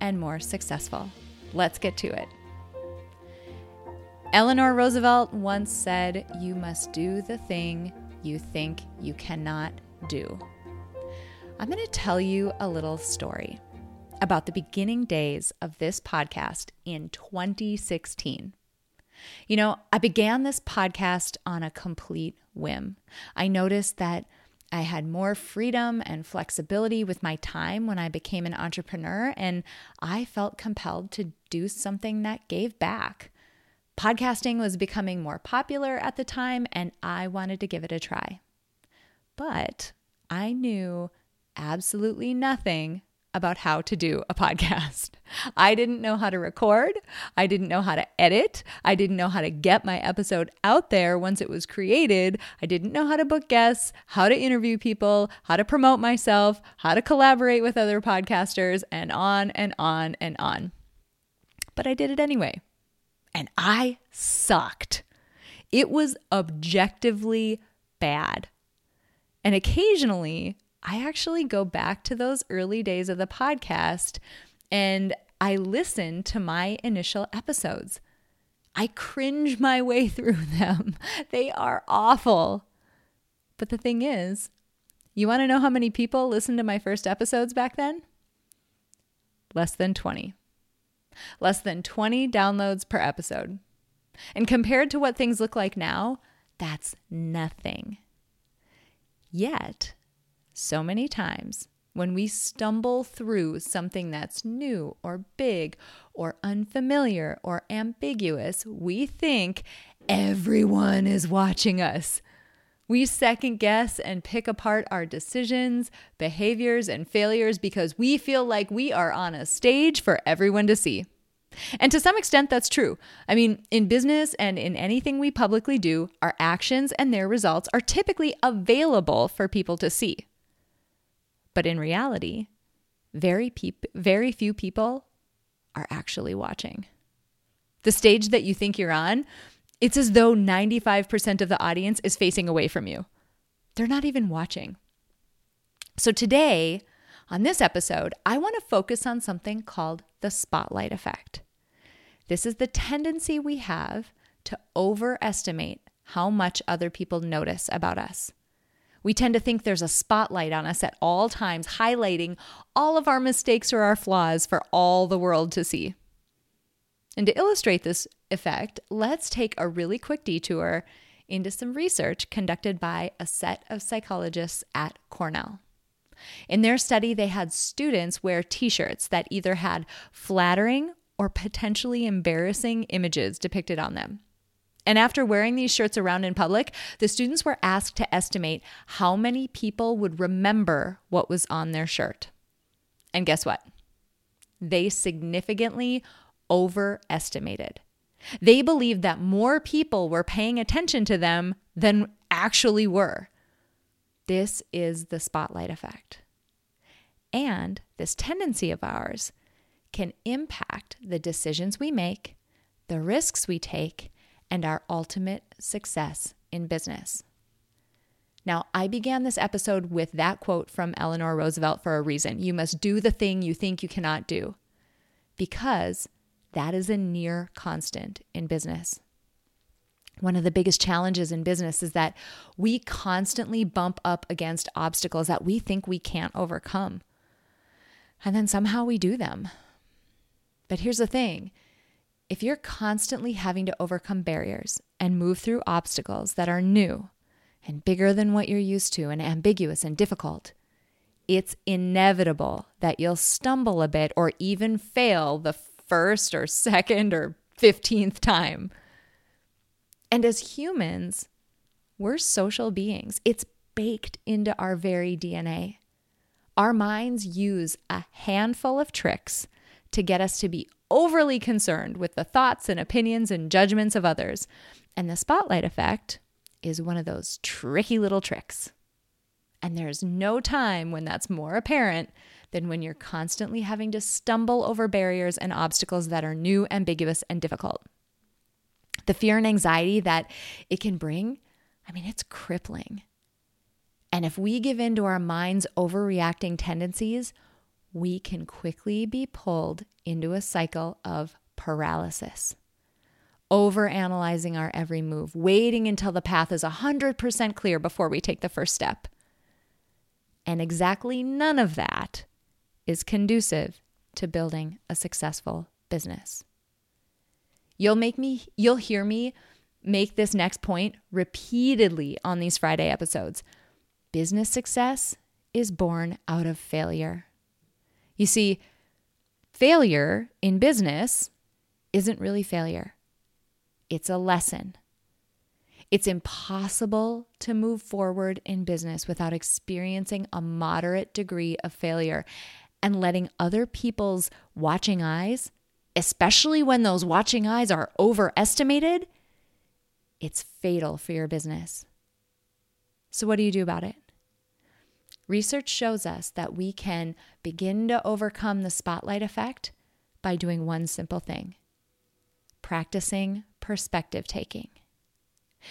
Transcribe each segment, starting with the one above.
and more successful. Let's get to it. Eleanor Roosevelt once said, You must do the thing you think you cannot do. I'm going to tell you a little story about the beginning days of this podcast in 2016. You know, I began this podcast on a complete whim. I noticed that I had more freedom and flexibility with my time when I became an entrepreneur, and I felt compelled to do something that gave back. Podcasting was becoming more popular at the time, and I wanted to give it a try. But I knew absolutely nothing about how to do a podcast. I didn't know how to record. I didn't know how to edit. I didn't know how to get my episode out there once it was created. I didn't know how to book guests, how to interview people, how to promote myself, how to collaborate with other podcasters, and on and on and on. But I did it anyway. And I sucked. It was objectively bad. And occasionally, I actually go back to those early days of the podcast and I listen to my initial episodes. I cringe my way through them. They are awful. But the thing is, you want to know how many people listened to my first episodes back then? Less than 20. Less than 20 downloads per episode. And compared to what things look like now, that's nothing. Yet, so many times when we stumble through something that's new or big or unfamiliar or ambiguous, we think everyone is watching us. We second guess and pick apart our decisions, behaviors, and failures because we feel like we are on a stage for everyone to see. And to some extent, that's true. I mean, in business and in anything we publicly do, our actions and their results are typically available for people to see. But in reality, very peop- very few people are actually watching. The stage that you think you're on, it's as though 95% of the audience is facing away from you. They're not even watching. So today, on this episode, I want to focus on something called the spotlight effect. This is the tendency we have to overestimate how much other people notice about us. We tend to think there's a spotlight on us at all times, highlighting all of our mistakes or our flaws for all the world to see. And to illustrate this effect, let's take a really quick detour into some research conducted by a set of psychologists at Cornell. In their study, they had students wear t shirts that either had flattering or potentially embarrassing images depicted on them. And after wearing these shirts around in public, the students were asked to estimate how many people would remember what was on their shirt. And guess what? They significantly overestimated. They believed that more people were paying attention to them than actually were. This is the spotlight effect. And this tendency of ours can impact the decisions we make, the risks we take, and our ultimate success in business. Now, I began this episode with that quote from Eleanor Roosevelt for a reason. You must do the thing you think you cannot do, because that is a near constant in business. One of the biggest challenges in business is that we constantly bump up against obstacles that we think we can't overcome. And then somehow we do them. But here's the thing if you're constantly having to overcome barriers and move through obstacles that are new and bigger than what you're used to and ambiguous and difficult, it's inevitable that you'll stumble a bit or even fail the first or second or 15th time. And as humans, we're social beings. It's baked into our very DNA. Our minds use a handful of tricks to get us to be overly concerned with the thoughts and opinions and judgments of others. And the spotlight effect is one of those tricky little tricks. And there's no time when that's more apparent than when you're constantly having to stumble over barriers and obstacles that are new, ambiguous, and difficult. The fear and anxiety that it can bring, I mean, it's crippling. And if we give in to our mind's overreacting tendencies, we can quickly be pulled into a cycle of paralysis. Overanalyzing our every move, waiting until the path is 100% clear before we take the first step. And exactly none of that is conducive to building a successful business. You'll make me you'll hear me make this next point repeatedly on these Friday episodes. Business success is born out of failure. You see, failure in business isn't really failure. It's a lesson. It's impossible to move forward in business without experiencing a moderate degree of failure and letting other people's watching eyes, especially when those watching eyes are overestimated, it's fatal for your business. So, what do you do about it? Research shows us that we can begin to overcome the spotlight effect by doing one simple thing practicing perspective taking.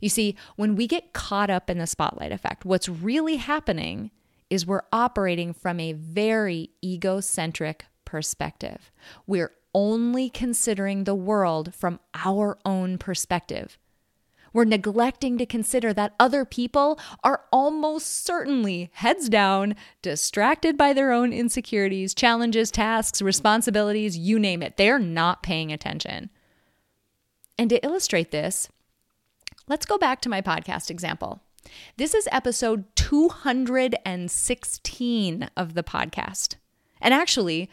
You see, when we get caught up in the spotlight effect, what's really happening is we're operating from a very egocentric perspective. We're only considering the world from our own perspective. We're neglecting to consider that other people are almost certainly heads down, distracted by their own insecurities, challenges, tasks, responsibilities, you name it. They're not paying attention. And to illustrate this, Let's go back to my podcast example. This is episode 216 of the podcast. And actually,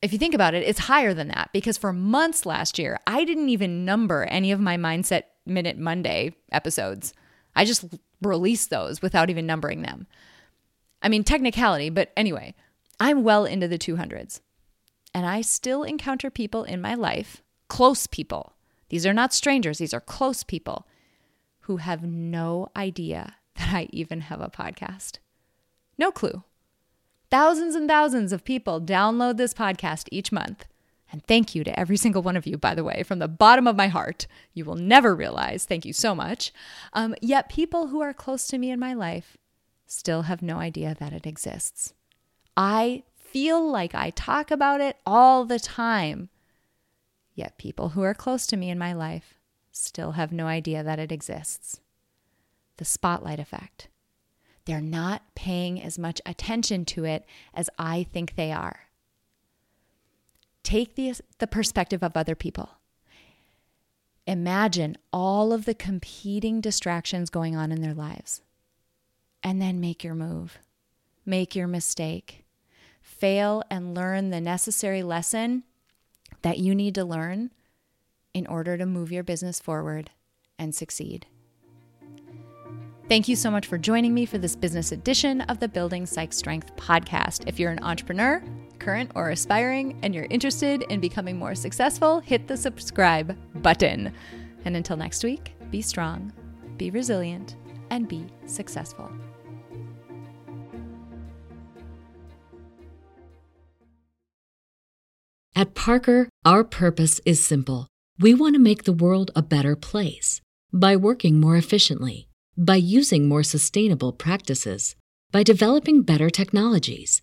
if you think about it, it's higher than that because for months last year, I didn't even number any of my Mindset Minute Monday episodes. I just released those without even numbering them. I mean, technicality, but anyway, I'm well into the 200s. And I still encounter people in my life, close people. These are not strangers, these are close people who have no idea that I even have a podcast. No clue. Thousands and thousands of people download this podcast each month. And thank you to every single one of you, by the way, from the bottom of my heart. You will never realize. Thank you so much. Um, yet, people who are close to me in my life still have no idea that it exists. I feel like I talk about it all the time. Yet, people who are close to me in my life still have no idea that it exists. The spotlight effect. They're not paying as much attention to it as I think they are. Take the, the perspective of other people. Imagine all of the competing distractions going on in their lives. And then make your move, make your mistake, fail and learn the necessary lesson that you need to learn in order to move your business forward and succeed. Thank you so much for joining me for this business edition of the Building Psych Strength podcast. If you're an entrepreneur, current or aspiring, and you're interested in becoming more successful, hit the subscribe button. And until next week, be strong, be resilient, and be successful. At Parker, our purpose is simple we want to make the world a better place by working more efficiently, by using more sustainable practices, by developing better technologies.